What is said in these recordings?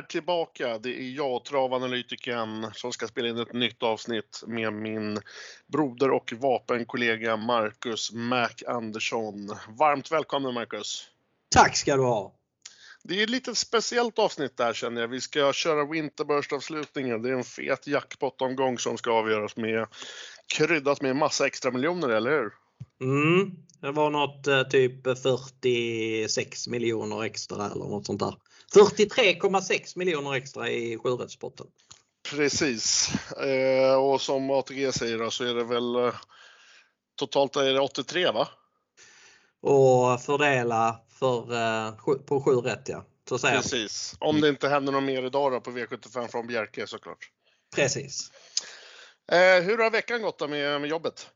är tillbaka. Det är jag, travanalytikern, som ska spela in ett nytt avsnitt med min broder och vapenkollega Marcus Mac Andersson. Varmt välkommen Marcus! Tack ska du ha! Det är ett lite speciellt avsnitt där känner jag. Vi ska köra Winterburst-avslutningen. Det är en fet jackpot-omgång som ska avgöras med kryddat med massa extra miljoner, eller hur? Mm, det var något eh, typ 46 miljoner extra eller något sånt där. 43,6 miljoner extra i sjurättspotten. Precis. Eh, och som ATG säger så är det väl eh, totalt är det 83 va? Och fördela för, eh, på 7 rätt ja. Så säger Precis. Om det inte händer något mer idag då på V75 från Bjerke såklart. Precis. Hur har veckan gått då med, med jobbet?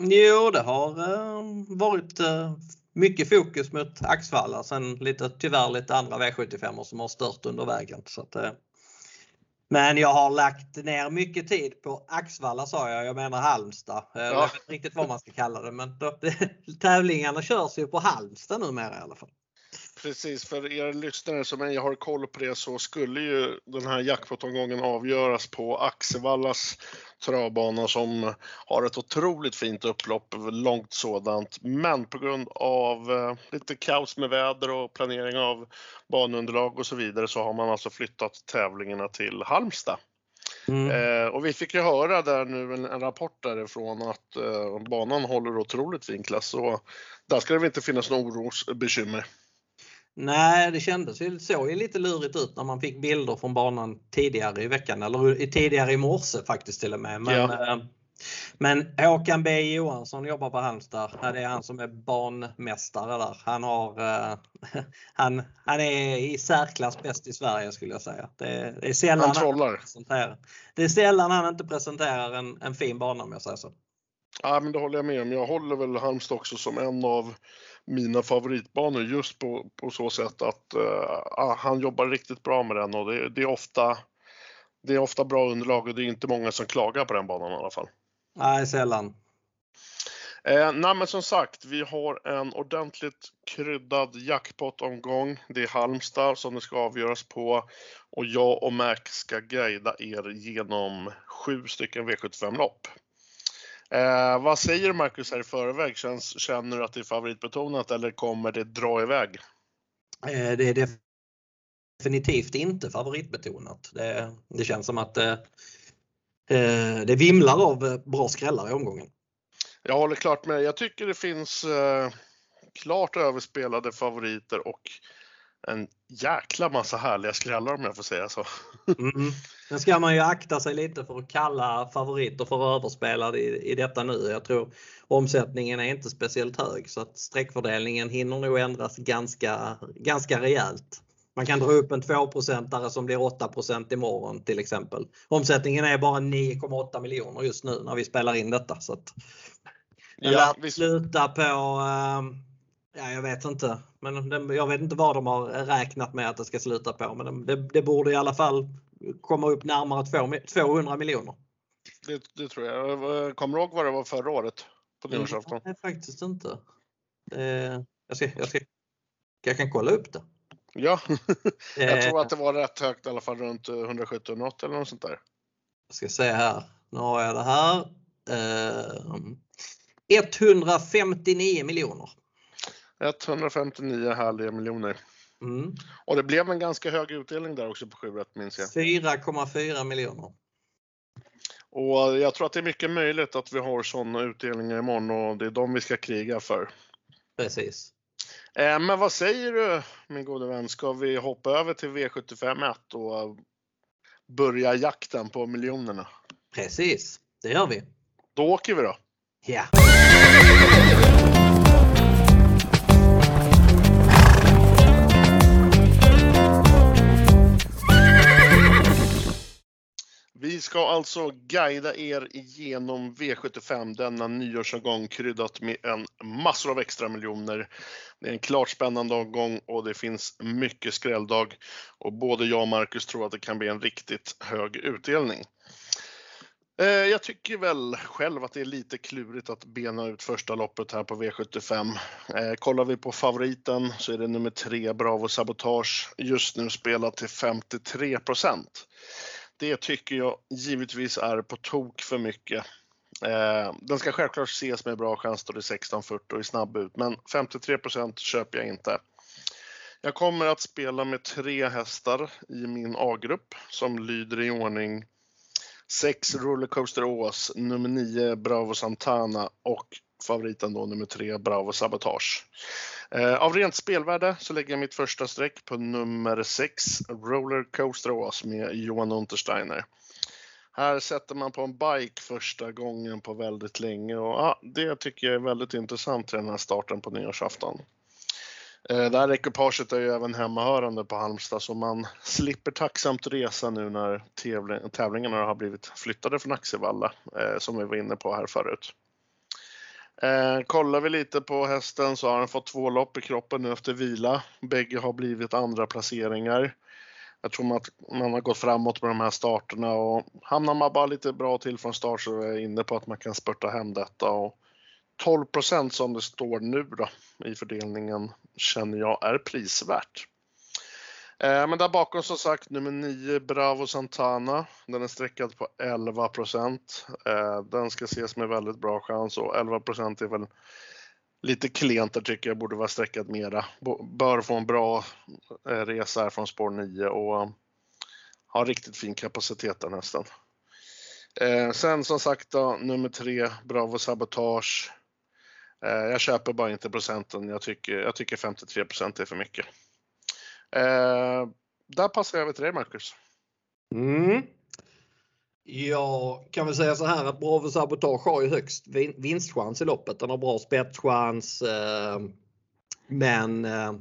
Jo, det har varit mycket fokus mot Axvalla. Sen lite, tyvärr lite andra V75 som har stört under vägen. Så att, eh, men jag har lagt ner mycket tid på Axvalla sa jag, jag menar Halmstad. Ja. Jag vet inte riktigt vad man ska kalla det men då, tävlingarna körs ju på Halmstad numera i alla fall. Precis, för er lyssnare som ej har koll på det så skulle ju den här jackpot-omgången avgöras på Axevallas travbana som har ett otroligt fint upplopp, långt sådant. Men på grund av eh, lite kaos med väder och planering av banunderlag och så vidare så har man alltså flyttat tävlingarna till Halmstad. Mm. Eh, och vi fick ju höra där nu en, en rapport därifrån att eh, banan håller otroligt fin klass så där ska det väl inte finnas några orosbekymmer. Nej, det kändes ju, såg ju lite lurigt ut när man fick bilder från banan tidigare i veckan eller tidigare i morse faktiskt till och med. Men, ja. Eh, men Håkan B Johansson jobbar på Halmstad. Det är han som är banmästare där. Han, har, uh, han, han är i särklass bäst i Sverige skulle jag säga. Det, det är sällan han, trollar. han Det är sällan han inte presenterar en, en fin bana om jag säger så. Ja, men det håller jag med om. Jag håller väl Halmstad också som en av mina favoritbanor just på, på så sätt att uh, han jobbar riktigt bra med den och det, det, är ofta, det är ofta bra underlag och det är inte många som klagar på den banan i alla fall. Nej, sällan. Eh, nej, men som sagt, vi har en ordentligt kryddad jackpot-omgång. Det är Halmstad som det ska avgöras på och jag och Mac ska guida er genom sju stycken V75-lopp. Eh, vad säger Marcus här i förväg? Känns, känner du att det är favoritbetonat eller kommer det dra iväg? Eh, det är definitivt inte favoritbetonat. Det, det känns som att eh, eh det vimlar av bra skrällar i omgången. Jag håller klart med. Jag tycker det finns eh, klart överspelade favoriter och en jäkla massa härliga skrällar om jag får säga så. Mm. Sen ska man ju akta sig lite för att kalla favoriter för överspelade i, i detta nu. Jag tror omsättningen är inte speciellt hög så att streckfördelningen hinner nog ändras ganska, ganska rejält. Man kan dra upp en 2-procentare som blir 8% imorgon till exempel. Omsättningen är bara 9,8 miljoner just nu när vi spelar in detta. Så att, ja, vi... sluta på um, Ja, jag vet inte. Men det, jag vet inte vad de har räknat med att det ska sluta på. Men det, det borde i alla fall komma upp närmare 200 miljoner. Det, det, tror jag. Kommer du ihåg vad det var förra året? På nyårsafton? Nej, faktiskt inte. Eh, jag, ska, jag, ska, jag kan kolla upp det. Ja, jag tror att det var rätt högt i alla fall runt 170 något eller något sånt där. Jag ska se här. Nu har jag det här. Eh, 159 miljoner. 159 härliga miljoner. Mm. Och det blev en ganska hög utdelning där också på 7 minns jag. 4,4 miljoner. Och jag tror att det är mycket möjligt att vi har sådana utdelningar imorgon och det är de vi ska kriga för. Precis. Eh, men vad säger du min gode vän, ska vi hoppa över till V75 1 och börja jakten på miljonerna? Precis, det gör vi. Då åker vi då. Ja. Vi ska alltså guida er igenom V75 denna nyårsomgång kryddat med en massor av extra miljoner. Det är en klart spännande omgång och det finns mycket skrälldag och både jag och Marcus tror att det kan bli en riktigt hög utdelning. Eh, jag tycker väl själv att det är lite klurigt att bena ut första loppet här på V75. Eh, kollar vi på favoriten så är det nummer tre Bravo Sabotage just nu spelat till 53 det tycker jag givetvis är på tok för mycket. Eh, den ska självklart ses med bra chans då det är 16.40 och är snabb ut, men 53% köper jag inte. Jag kommer att spela med tre hästar i min A-grupp som lyder i ordning 6 Rollercoaster Ås, nummer 9 Bravo Santana och favoriten då nummer 3 Bravo Sabotage. Eh, av rent spelvärde så lägger jag mitt första streck på nummer 6 Rollercoaster Oas med Johan Untersteiner. Här sätter man på en bike första gången på väldigt länge och ja, det tycker jag är väldigt intressant till den här starten på nyårsafton. Eh, det här ekipaget är ju även hemmahörande på Halmstad så man slipper tacksamt resa nu när tävlingarna har blivit flyttade från Axevalla eh, som vi var inne på här förut. Eh, kollar vi lite på hästen så har han fått två lopp i kroppen nu efter vila. Bägge har blivit andra placeringar. Jag tror att man har gått framåt med de här starterna och hamnar man bara lite bra till från start så är jag inne på att man kan spurta hem detta. Och 12% som det står nu då i fördelningen känner jag är prisvärt. Eh, men där bakom som sagt nummer 9 Bravo Santana. Den är sträckad på 11 eh, Den ska ses med väldigt bra chans och 11% är väl lite klent där tycker jag borde vara sträckad mera. Bör få en bra eh, resa här från spår 9 och har riktigt fin kapacitet där nästan. Sen som sagt då, nummer 3 Bravo Sabotage. Jag köper bara inte procenten. Jag tycker, jag tycker 53 är för mycket. Eh, där passar jag över till dig Marcus. Mm. Jag kan väl säga så här att Bravo Sabotage har ju högst vinstchans i loppet. Den har bra spetschans. Eh, men eh,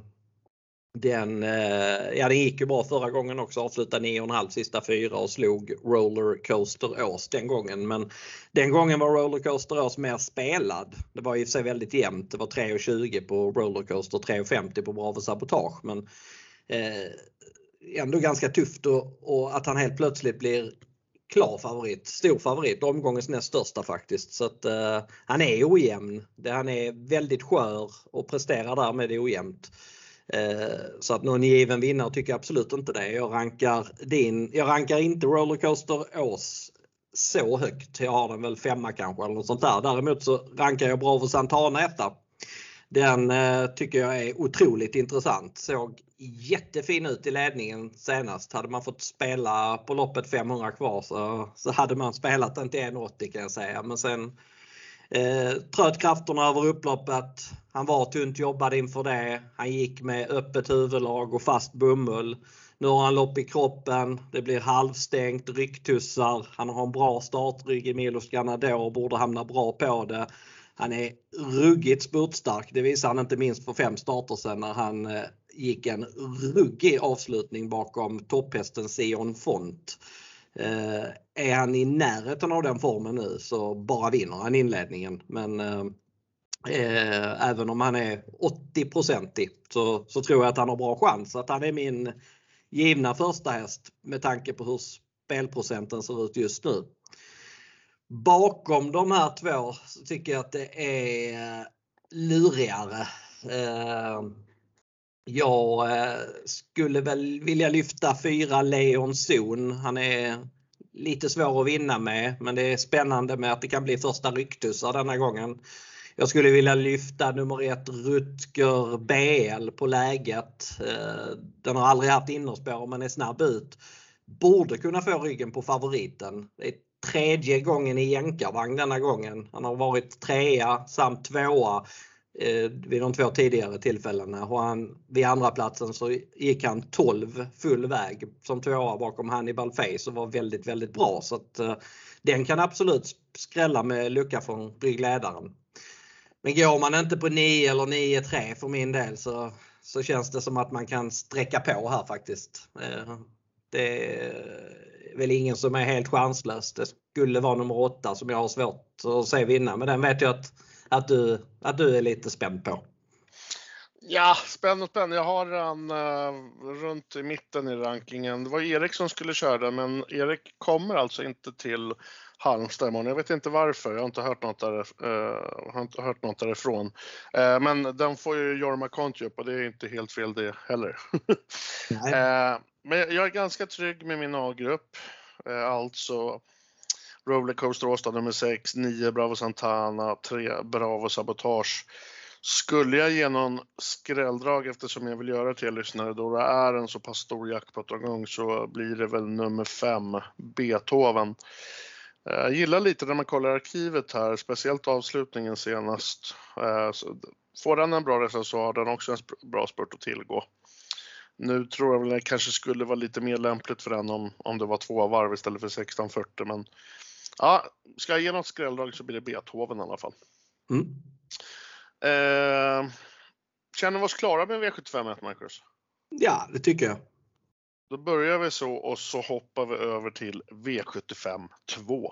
den, eh, ja, den gick ju bra förra gången också, avslutade 9,5 sista fyra och slog Rollercoaster Ås den gången. Men den gången var Rollercoaster Ås mer spelad. Det var i och för sig väldigt jämnt. Det var 3,20 på Rollercoaster, 3,50 på Bravo Sabotage. Men Eh, ändå ganska tufft och, och, att han helt plötsligt blir klar favorit, stor favorit, omgångens näst största faktiskt. Så att, eh, han är ojämn. Det, han är väldigt skör och presterar därmed ojämnt. Eh, så att någon given vinnare tycker jag absolut inte det. Jag rankar, din, jag rankar inte Rollercoaster Ås så högt. Jag har den väl femma kanske eller något sånt där. Däremot så rankar jag Bravo Santana etta. Den eh, tycker jag är otroligt intressant. Såg jättefin ut i ledningen senast. Hade man fått spela på loppet 500 kvar så, så hade man spelat den till 1,80 kan jag säga. Men sen Eh, tröt krafterna över upploppet. Han var tunt jobbad inför det. Han gick med öppet huvudlag och fast bomull. Nu har han lopp i kroppen. Det blir halvstängt, rycktussar. Han har en bra startrygg i Milos Granador och borde hamna bra på det. Han är ruggigt spurtstark. Det visade han inte minst för fem starter sedan när han eh, gick en ruggig avslutning bakom topphästen Sion Font. Eh, är han i närheten av den formen nu så bara vinner han inledningen. Men eh, eh även om han är 80-procentig så, så tror jag att han har bra chans. Att han är min givna första häst med tanke på hur spelprocenten ser ut just nu. Bakom de här två så tycker jag att det är lurigare. Ehm, jag eh, skulle väl vilja lyfta fyra Leon Zon. Han är lite svår att vinna med men det är spännande med att det kan bli första rycktussar denna gången. Jag skulle vilja lyfta nummer ett Rutger BL på läget. Ehm, den har aldrig haft innerspår men är snabb ut. Borde kunna få ryggen på favoriten. Det är tredje gången i jänkarvagn denna gången. Han har varit trea samt tvåa eh, vid de två tidigare tillfällena. Och han, vid andra platsen så gick han 12 full väg som tvåa bakom Hannibal Face och var väldigt, väldigt bra. Så att, eh, den kan absolut skrälla med lucka från ryggledaren. Men går man inte på 9 eller 9-3 för min del så, så känns det som att man kan sträcka på här faktiskt. Eh, det väl ingen som är helt chanslös. Det skulle vara nummer 8 som jag har svårt att se vinna men den vet jag att att du, att du är lite spänd på? Ja, spänd och spänd. Jag har den uh, eh, runt i mitten i rankingen. Det var Erik som skulle köra den, men Erik kommer alltså inte till Halmstad imorgon. Jag vet inte varför, jag har inte hört något, där, uh, har inte hört något därifrån. Uh, men den får ju Jorma Kontio upp och det är inte helt fel det heller. uh, men jag är ganska trygg med min A-grupp. alltså Rollercoaster Åstad nummer 6, 9 Bravo Santana, 3 Bravo Sabotage. Skulle jag ge någon skrälldrag eftersom jag vill göra till lyssnare då det är en så pass stor jackpot-omgång så blir det väl nummer 5, Beethoven. Jag gillar lite när man kollar arkivet här, speciellt avslutningen senast. Eh, får den en bra resa så har den också en bra spurt att tillgå. Nu tror jag väl det kanske skulle vara lite mer lämpligt för den om, om det var två varv istället för 1640 men ja, ska jag ge något skrälldrag så blir det Beethoven i alla fall. Mm. Eh, känner vi oss klara med V75 1, Marcus? Ja, det tycker jag. Då börjar vi så och så hoppar vi över till V75 2.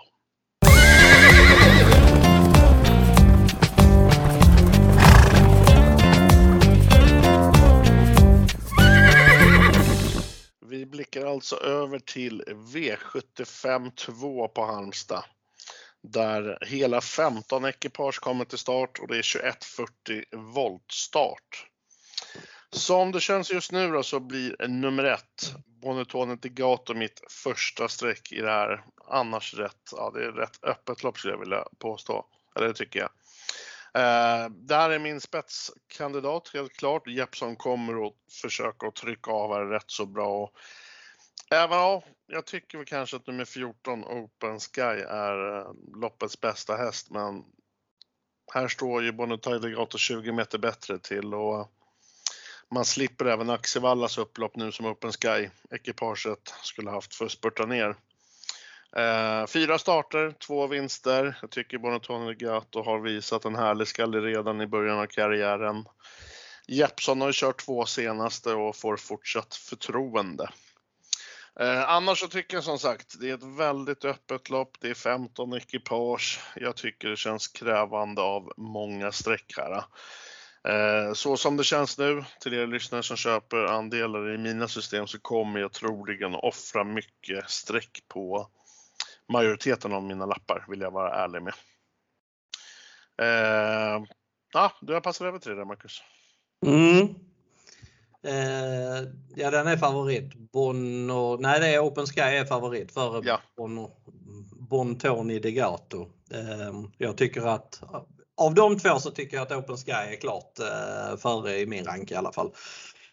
Vi blickar alltså över till V75 2 på Halmstad där hela 15 ekipage kommer till start och det är 2140 voltstart. Som det känns just nu då så blir nummer ett, Bonetone Degato, mitt första streck i det här. Annars rätt, ja det är rätt öppet lopp skulle jag vilja påstå. Eller det tycker jag. Eh, det här är min spetskandidat helt klart. Jeppson kommer att försöka att trycka av här rätt så bra. Och även ja, jag tycker väl kanske att nummer 14 Open Sky är eh, loppets bästa häst, men här står ju Bonnetai Degato 20 meter bättre till och man slipper även Axevallas upplopp nu som Open Sky-ekipaget skulle haft för att spurta ner. Eh, fyra starter, två vinster. Jag tycker Bonatone Gato har visat en härlig skalle redan i början av karriären. Jeppson har ju kört två senaste och får fortsatt förtroende. Eh, annars så tycker jag som sagt, det är ett väldigt öppet lopp. Det är 15 ekipage. Jag tycker det känns krävande av många streck här. Eh, så som det känns nu, till er lyssnare som köper andelar i mina system så kommer jag troligen offra mycket streck på majoriteten av mina lappar, vill jag vara ärlig med. Eh, ja, du har passat över till det där Marcus. Mm. Eh, ja, den är favorit. Bonno, nej, det är Open Sky är favorit före ja. Bonno, Bontoni Degato. Eh, jag tycker att av de två så tycker jag att Open Sky är klart eh, före i min rank i alla fall.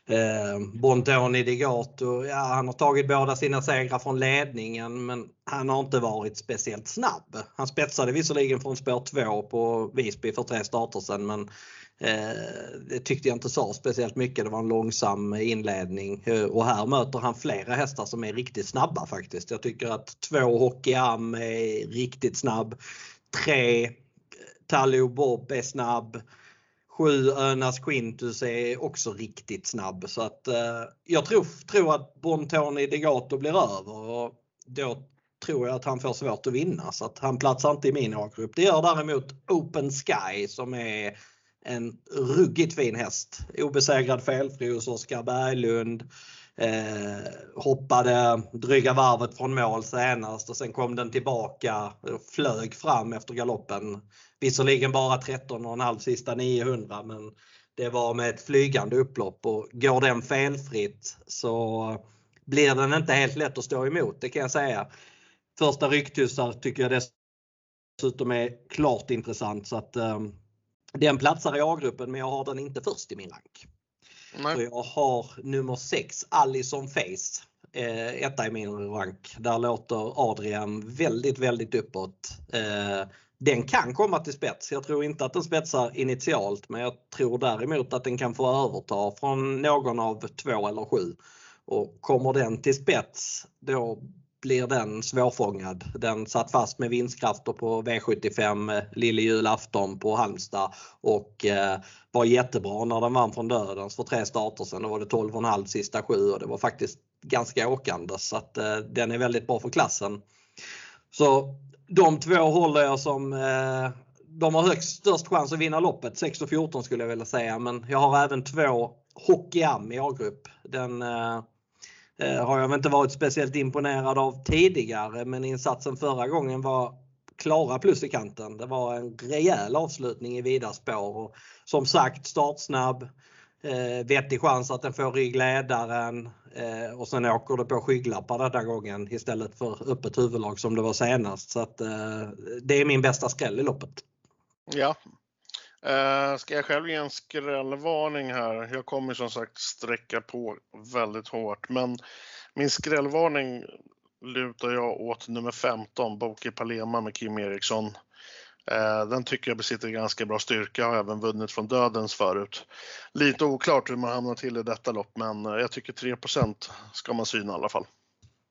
Eh, Bontoni Digato, ja han har tagit båda sina segrar från ledningen men han har inte varit speciellt snabb. Han spetsade visserligen från spår 2 på Visby för tre starter sedan men eh, det tyckte jag inte sa speciellt mycket. Det var en långsam inledning eh, och här möter han flera hästar som är riktigt snabba faktiskt. Jag tycker att två Hockeyam är riktigt snabb. Tre Talio Bob är snabb. Sju Önas Quintus är också riktigt snabb så att eh, jag tror, tror att Bontoni Degato blir över och då tror jag att han får svårt att vinna så att han platsar inte i min A-grupp. Det gör däremot Open Sky som är en ruggigt fin häst. Obesegrad felfri hos Oskar Berglund. Eh, hoppade dryga varvet från mål senast och sen kom den tillbaka och flög fram efter galoppen. Visserligen bara 13,5 sista 900 men det var med ett flygande upplopp och går den felfritt så blir den inte helt lätt att stå emot, det kan jag säga. Första rycktussar tycker jag dessutom är klart intressant så att um, den platsar i A-gruppen men jag har den inte först i min rank. Nej. Så jag har nummer 6, Allison Face. Eh, etta i min rank. Där låter Adrian väldigt, väldigt uppåt. Eh, den kan komma till spets. Jag tror inte att den spetsar initialt men jag tror däremot att den kan få överta från någon av två eller sju. Och kommer den till spets då blir den svårfångad. Den satt fast med vinstkrafter på V75 Lille julafton på Halmstad och eh, var jättebra när den vann från dödens för tre starter sen. Då var det 12,5 sista sju och det var faktiskt ganska åkande så att eh, den är väldigt bra för klassen. Så de två håller jag som eh, de har högst störst chans att vinna loppet, 6 och 14 skulle jag vilja säga. Men jag har även två Hockeyam i A-grupp. Den eh, eh har jag inte varit speciellt imponerad av tidigare men insatsen förra gången var klara plus i kanten. Det var en rejäl avslutning i vida spår. Och som sagt startsnabb. Eh, vettig chans att den får ryggledaren eh, och sen åker det på skygglappar den där gången istället för öppet huvudlag som det var senast. Så att, eh, det är min bästa skräll i loppet. Ja. Eh, ska jag själv ge en skrällvarning här? Jag kommer som sagt sträcka på väldigt hårt, men min skrällvarning lutar jag åt nummer 15, Boki Palema med Kim Eriksson. Eh, den tycker jag besitter ganska bra styrka, har även vunnit från dödens förut. Lite oklart hur man hamnar till i detta lopp, men eh, jag tycker 3% ska man syna i alla fall.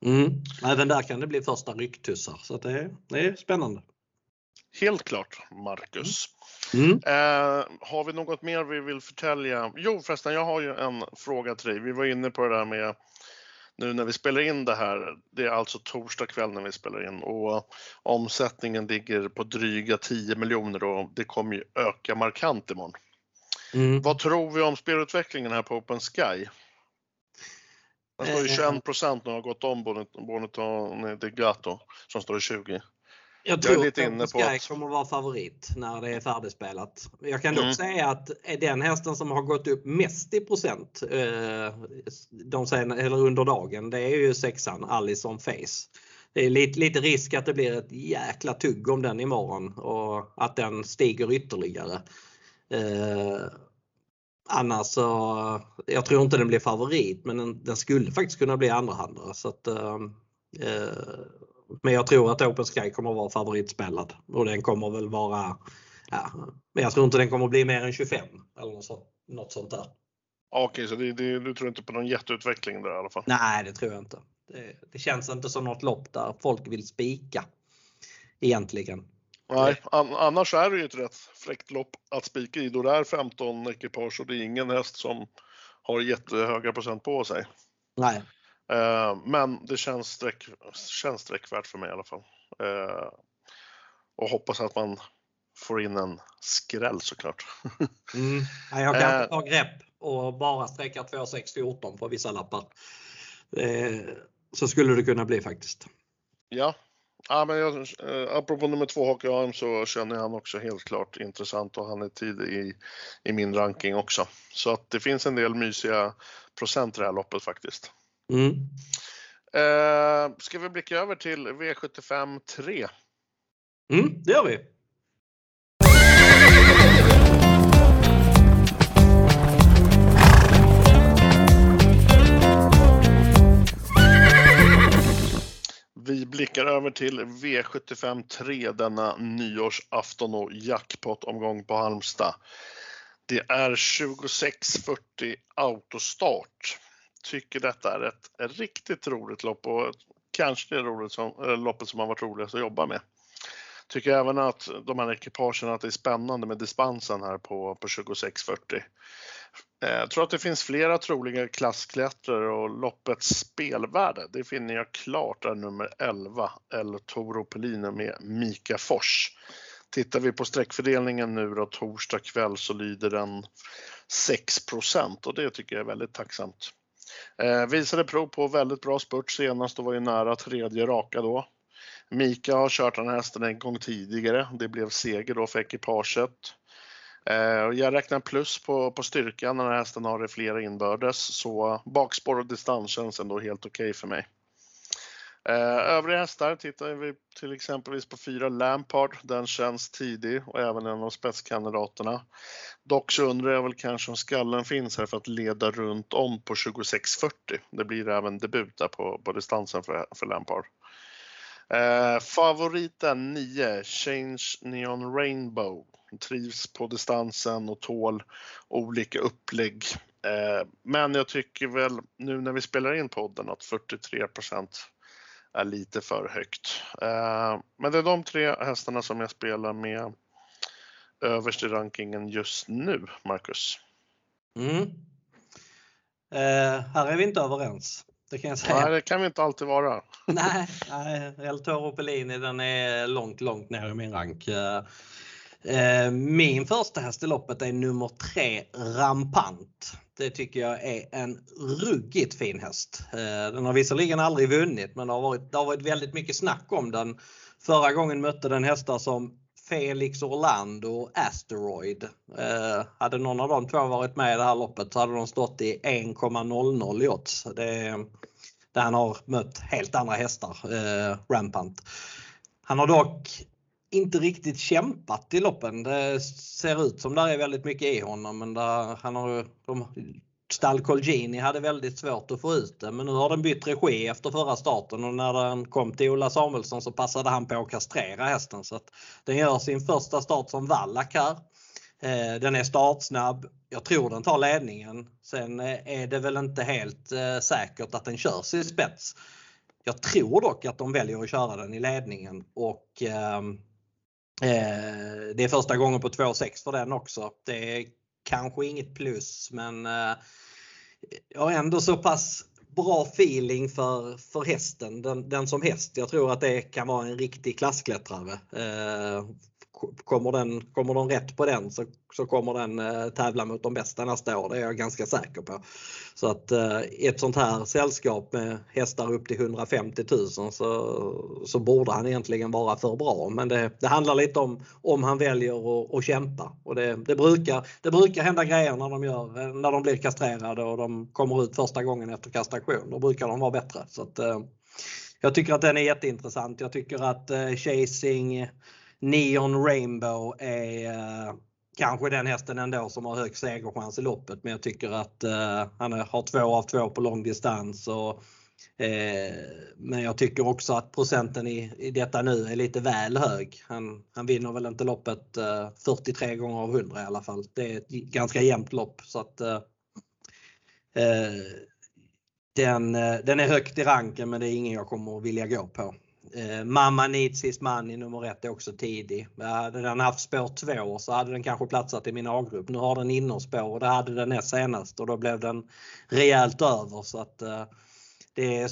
Mm. Även där kan det bli första rycktussar, så det är, det är spännande. Helt klart, Marcus. Mm. Eh, har vi något mer vi vill förtälja? Jo förresten, jag har ju en fråga till dig. Vi var inne på det där med nu när vi spelar in det här. Det är alltså torsdag kväll när vi spelar in och omsättningen ligger på dryga 10 miljoner och det kommer ju öka markant imorgon. Mm. Vad tror vi om spelutvecklingen här på Open Sky? Den står ju 21 eh. procent nu och har gått om Bonito de Gato som står i 20. Jag tror jag lite inne på att... kommer att vara favorit när det är färdigspelat. Jag kan dock mm. säga att den hästen som har gått upp mest i procent eh, de sen, eller under dagen, det är ju sexan Allison Face. Det är lite, lite risk att det blir ett jäkla tugg om den imorgon och att den stiger ytterligare. Eh, annars så, jag tror inte den blir favorit men den, den skulle faktiskt kunna bli andrahandare. Så att, eh, eh men jag tror att Open Sky kommer att vara favoritspelad och den kommer väl vara, ja, men jag tror inte den kommer bli mer än 25 eller något sånt, något sånt där. Okej, okay, så det, det, du tror inte på någon jätteutveckling där i alla fall? Nej, det tror jag inte. Det, det känns inte som något lopp där folk vill spika egentligen. Nej, an, annars är det ju ett rätt fräckt lopp att spika i då det är 15 ekipage och det är ingen häst som har jättehöga procent på sig. Nej. Eh, men det känns, sträck, känns sträckvärt för mig i alla fall. Eh, och hoppas att man får in en skräll såklart. Mm. Jag kan inte ta grepp och bara sträcka 2614 på vissa lappar. Eh, så skulle det kunna bli faktiskt. Ja, ja men jag, apropå nummer två Hockey Arm så känner jag han också helt klart intressant och han är tidig i, i min ranking också. Så att det finns en del mysiga procent i det här loppet faktiskt. Mm. Uh, ska vi blicka över till V75 3? Mm, det gör vi. Vi blickar över till V75 3 denna nyårsafton och jackpot-omgång på Halmstad. Det är 26.40 autostart tycker detta är ett, riktigt roligt lopp och kanske det roligt som, eh, loppet som har varit roligast att jobba med. Tycker även att de här ekipagen att det är spännande med dispensen här på, på 2640. Eh, jag tror att det finns flera troliga klassklättrare och loppets spelvärde, det finner jag klart är nummer 11, El Toro Pellino med Mika Fors. Tittar vi på sträckfördelningen nu då torsdag kväll så lyder den 6 och det tycker jag är väldigt tacksamt. Eh, visade prov på väldigt bra spurt senast och var ju nära tredje raka då. Mika har kört den här hästen en gång tidigare. Det blev seger då för ekipaget. Eh, jag räknar plus på, på styrkan när den här hästen har det flera inbördes så bakspår och distans känns ändå helt okej okay för mig. Eh, övriga hästar tittar vi till exempelvis på fyra Lampard. Den känns tidig och även en av spetskandidaterna. Dock så undrar jag väl kanske om skallen finns här för att leda runt om på 26.40. Det blir även debut där på, på distansen för, för Lampard. Eh, favoriten 9, Change Neon Rainbow. Trivs på distansen och tål olika upplägg. Eh, men jag tycker väl nu när vi spelar in podden att 43 är lite för högt. Eh, men det är de tre hästarna som jag spelar med överst i rankingen just nu, Marcus. Mm. Eh, här är vi inte överens. Det kan jag säga. Nej, det kan vi inte alltid vara. nej, nej, El Toro Pellini den är långt, långt ner i min rank. Eh, min första häst i loppet är nummer tre Rampant. Det tycker jag är en ruggigt fin häst. Eh, den har visserligen aldrig vunnit men det har varit, det har varit väldigt mycket snack om den Förra gången mötte den hästar som Felix Orlando och Asteroid. Eh, hade någon av de två varit med i det här loppet så hade de stått i 1,00 i odds. Där han har mött helt andra hästar, eh, Rampant. Han har dock inte riktigt kämpat i loppen. Det ser ut som det är väldigt mycket i honom men där, han har, de, Stall Colgini hade väldigt svårt att få ut det men nu har den bytt regi efter förra starten och när den kom till Ola Samuelsson så passade han på att kastrera hästen så att den gör sin första start som vallack här. Eh, den är startsnabb. Jag tror den tar ledningen. Sen eh, är det väl inte helt eh, säkert att den körs i spets. Jag tror dock att de väljer att köra den i ledningen och ehm, Eh, det är första gången på 2,6 för den också. Det är kanske inget plus men eh, jag har ändå så pass bra feeling för, för hästen, den, den som häst. Jag tror att det kan vara en riktig klassklättrare. Eh, kommer, den, kommer de rätt på den så, så kommer den eh, tävla mot de bästa nästa år. Det är jag ganska säker på. Så att eh, i ett sånt här sällskap med hästar upp till 150 000 så, så borde han egentligen vara för bra. Men det, det handlar lite om om han väljer att, att kämpa. Och det, det, brukar, det brukar hända grejer när de, gör, eh, när de blir kastrerade och de kommer ut första gången efter kastration. Då brukar de vara bättre. Så att, eh, jag tycker att den är jätteintressant. Jag tycker att eh, Chasing Neon Rainbow är eh, kanske den hästen ändå som har hög segerchans i loppet men jag tycker att eh, han har två av två på långdistans. Och, eh, men jag tycker också att procenten i, i detta nu är lite väl hög. Han, han vinner väl inte loppet eh, 43 gånger av 100 i alla fall. Det är ett ganska jämnt lopp så att eh, eh den, eh, den är högt i ranken men det är ingen jag kommer att vilja gå på. Eh, Mamma Needs His Money nummer ett är också tidig. Hade den haft spår 2 så hade den kanske platsat i min A-grupp. Nu har den innerspår och det hade den näst senast och då blev den rejält över. Så att, eh, det är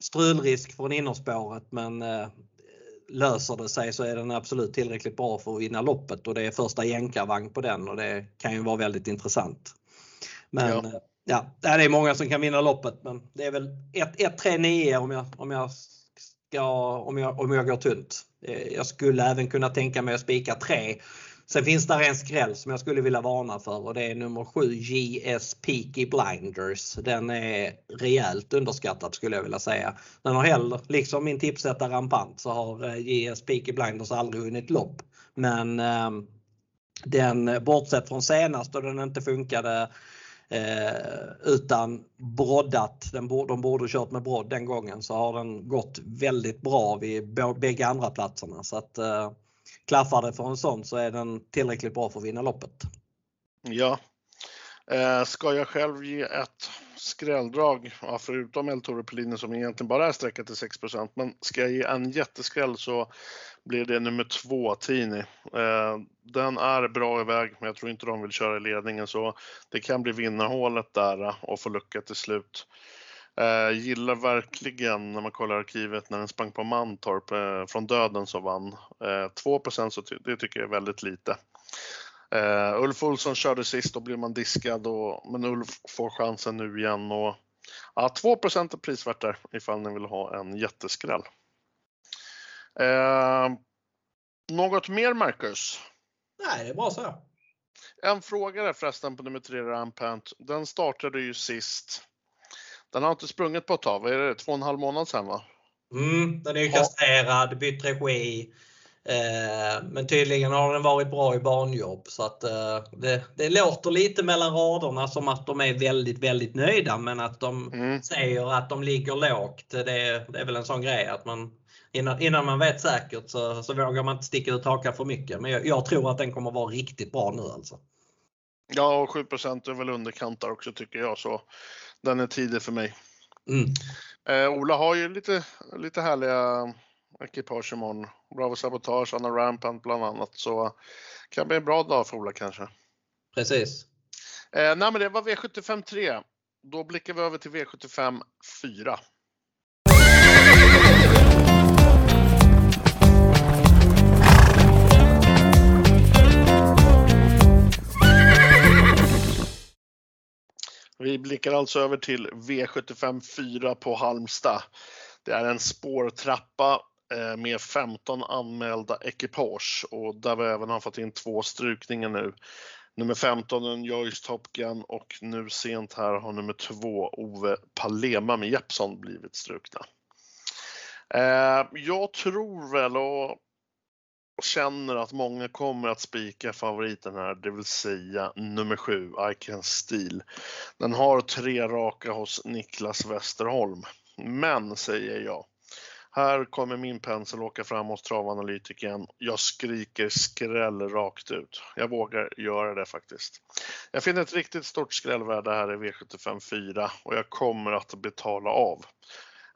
strulrisk från innerspåret men eh, löser det sig så är den absolut tillräckligt bra för att vinna loppet och det är första jänkarvagn på den och det kan ju vara väldigt intressant. Men ja. ja, det är många som kan vinna loppet men det är väl 1-3-9 om jag, om jag ska, om jag, om jag går tunt. Eh, jag skulle även kunna tänka mig att spika 3. Sen finns där en skräll som jag skulle vilja varna för och det är nummer 7 JS Peaky Blinders. Den är rejält underskattad skulle jag vilja säga. Den har heller, liksom min tipsetta Rampant, så har eh, JS Peaky Blinders aldrig vunnit lopp. Men eh, den, bortsett från senast då den inte funkade Eh, utan broddat, den, de borde kört med brodd den gången, så har den gått väldigt bra vid bägge andra platserna. Så att eh, klaffar det för en sån så är den tillräckligt bra för att vinna loppet. Ja. Eh, ska jag själv ge ett skrälldrag, ja, förutom El Toro Pellini som egentligen bara är sträckat till 6% men ska jag ge en jätteskräll så blir det nummer två, Tini. Eh, den är bra iväg, men jag tror inte de vill köra i ledningen så det kan bli vinnarhålet där eh, och få lucka till slut. Eh, gillar verkligen när man kollar arkivet när den sprang på Mantorp eh, från döden så vann. Eh, 2 så det tycker jag är väldigt lite. Uh, Ulf Olsson körde sist, då blir man diskad, och, men Ulf får chansen nu igen. Och, ja, 2 är prisvärt där ifall ni vill ha en jätteskräll. Uh, något mer Marcus? Nej, det är bra så. En fråga där förresten på nummer 3 Rampant. Den startade ju sist. Den har inte sprungit på ett tag, vad är det? Två och en halv månad sedan va? Mm, den är ju kastrerad, bytt regi. Eh, men tydligen har den varit bra i barnjobb så att eh, det, det låter lite mellan raderna som att de är väldigt, väldigt nöjda men att de mm. säger att de ligger lågt. Det, det, är väl en sån grej att man innan, innan man vet säkert så, så vågar man inte sticka ut hakan för mycket. Men jag, jag, tror att den kommer vara riktigt bra nu alltså. Ja, och 7% är väl underkant där också tycker jag så den är tidig för mig. Mm. Eh, Ola har ju lite, lite härliga ekipage imorgon. Bravo Sabotage, Anna Rampant bland annat. Så kan bli en bra dag för Ola kanske. Precis. Eh, nej men det var V75 3. Då blickar vi över till V75 4. Vi blickar alltså över till V75 4 på Halmstad. Det är en spårtrappa Eh, med 15 anmälda ekipage och där vi även har fått in två strykningar nu. Nummer 15 en Joyce Top Gun och nu sent här har nummer 2 Ove Palema med Jeppson blivit strukna. Eh, jag tror väl och känner att många kommer att spika favoriten här, det vill säga nummer 7, I Can Steel. Den har tre raka hos Niklas Westerholm. Men, säger jag, här kommer min pensel åka fram hos travanalytikern. Jag skriker skräll rakt ut. Jag vågar göra det faktiskt. Jag finner ett riktigt stort skrällvärde här i V75 4 och jag kommer att betala av.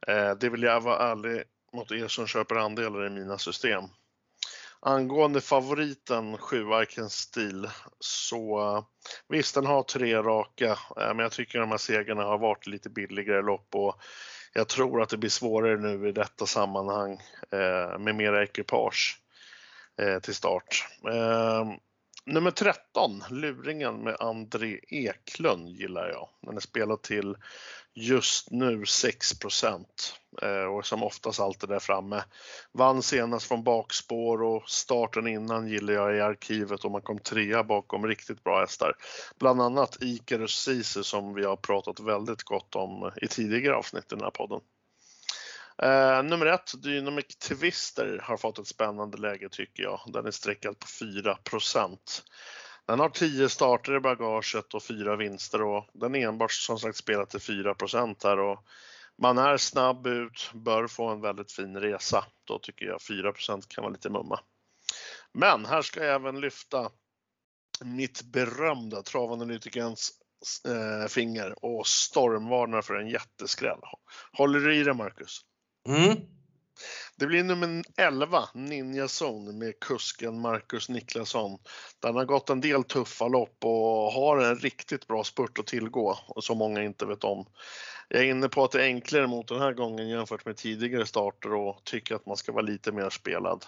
Eh, det vill jag vara ärlig mot er som köper andelar i mina system. Angående favoriten 7 stil Steel så eh, visst den har tre raka eh, men jag tycker de här segrarna har varit lite billigare lopp och jag tror att det blir svårare nu i detta sammanhang eh, med mera ekipage eh, till start. Eh, nummer 13, Luringen med André Eklund gillar jag. Den är spelad till just nu 6 eh, och som oftast alltid där framme. Vann senast från bakspår och starten innan gillar jag i arkivet och man kom trea bakom riktigt bra hästar. Bland annat Icarus Sisu som vi har pratat väldigt gott om i tidigare avsnitt i den här podden. Uh, nummer ett, Dynamic Twister har fått ett spännande läge tycker jag. Den är streckad på 4% den har 10 starter i bagaget och 4 vinster och den är enbart som sagt spelat till 4 här och man är snabb ut, bör få en väldigt fin resa. Då tycker jag 4% kan vara lite mumma. Men här ska jag även lyfta mitt berömda travanalytikerns eh, finger och stormvarnar för en jätteskräll. Håller du i det Marcus? Mm. Det blir nummer 11, Ninja Zone med kusken Marcus Niklasson. Den har gått en del tuffa lopp och har en riktigt bra spurt att tillgå, som många inte vet om. Jag är inne på att det är enklare mot den här gången jämfört med tidigare starter och tycker att man ska vara lite mer spelad.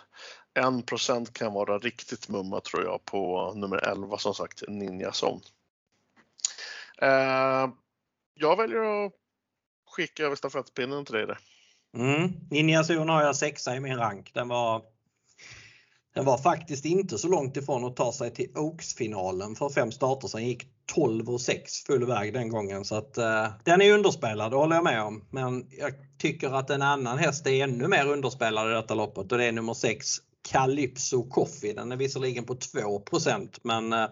1% kan vara riktigt mumma tror jag på nummer 11 som sagt, Ninja Zone. Eh, jag väljer att skicka över stafettpinnen till dig där. Mm. Ninja Zon har jag sexa i min rank. Den var, den var faktiskt inte så långt ifrån att ta sig till Oaks-finalen för fem starter sen. gick 12 och 6 full väg den gången. Så att, uh, den är underspelad, det håller jag med om. Men jag tycker att en annan häst är ännu mer underspelad i detta loppet och det är nummer 6 Calypso Coffee. Den är visserligen på 2 men uh,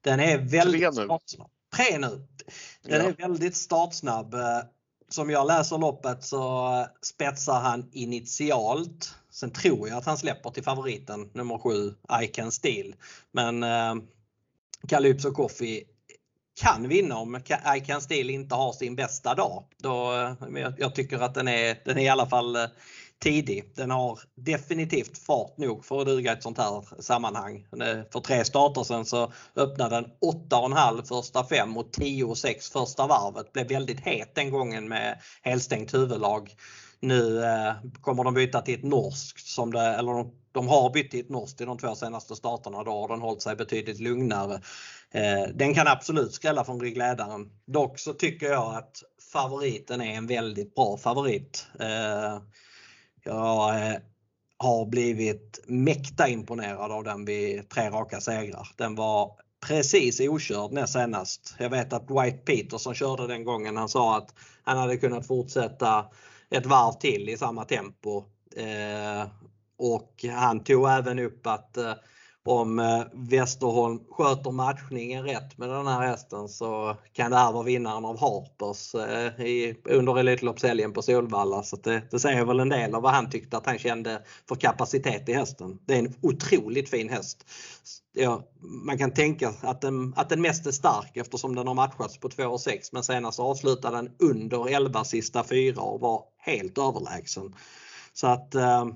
den är väldigt startsnabb. Tre nu. Den ja. är väldigt startsnabb. Som jag läser loppet så spetsar han initialt. Sen tror jag att han släpper till favoriten nummer 7, I Can Steel. Men eh, Calypso Coffee kan vinna om I Can Steel inte har sin bästa dag. Då, eh, jag, jag tycker att den är, den är i alla fall eh, tidig. Den har definitivt fart nog för att duga i ett sånt här sammanhang. För tre starter sen så öppnade den 8,5 första fem och 10,6 första varvet. Blev väldigt het den gången med helstängt huvudlag. Nu eh, kommer de byta till ett norskt, som det, eller de, de har bytt till ett norskt i de två senaste starterna. Då har den hållit sig betydligt lugnare. Eh, den kan absolut skrälla från ryggledaren. Dock så tycker jag att favoriten är en väldigt bra favorit. Eh, jag eh, har blivit mäkta imponerad av den vid tre raka segrar. Den var precis okörd näst senast. Jag vet att Dwight Peterson körde den gången han sa att han hade kunnat fortsätta ett varv till i samma tempo. Eh, och han tog även upp att eh, om eh, Westerholm sköter matchningen rätt med den här hästen så kan det här vara vinnaren av Harpers eh, i, under Elitloppshelgen på Solvalla. Så det, det säger väl en del av vad han tyckte att han kände för kapacitet i hästen. Det är en otroligt fin häst. Ja, man kan tänka att den, att den mest är stark eftersom den har matchats på 2,6 men senast avslutade den under 11 sista fyra och var helt överlägsen. Så att eh,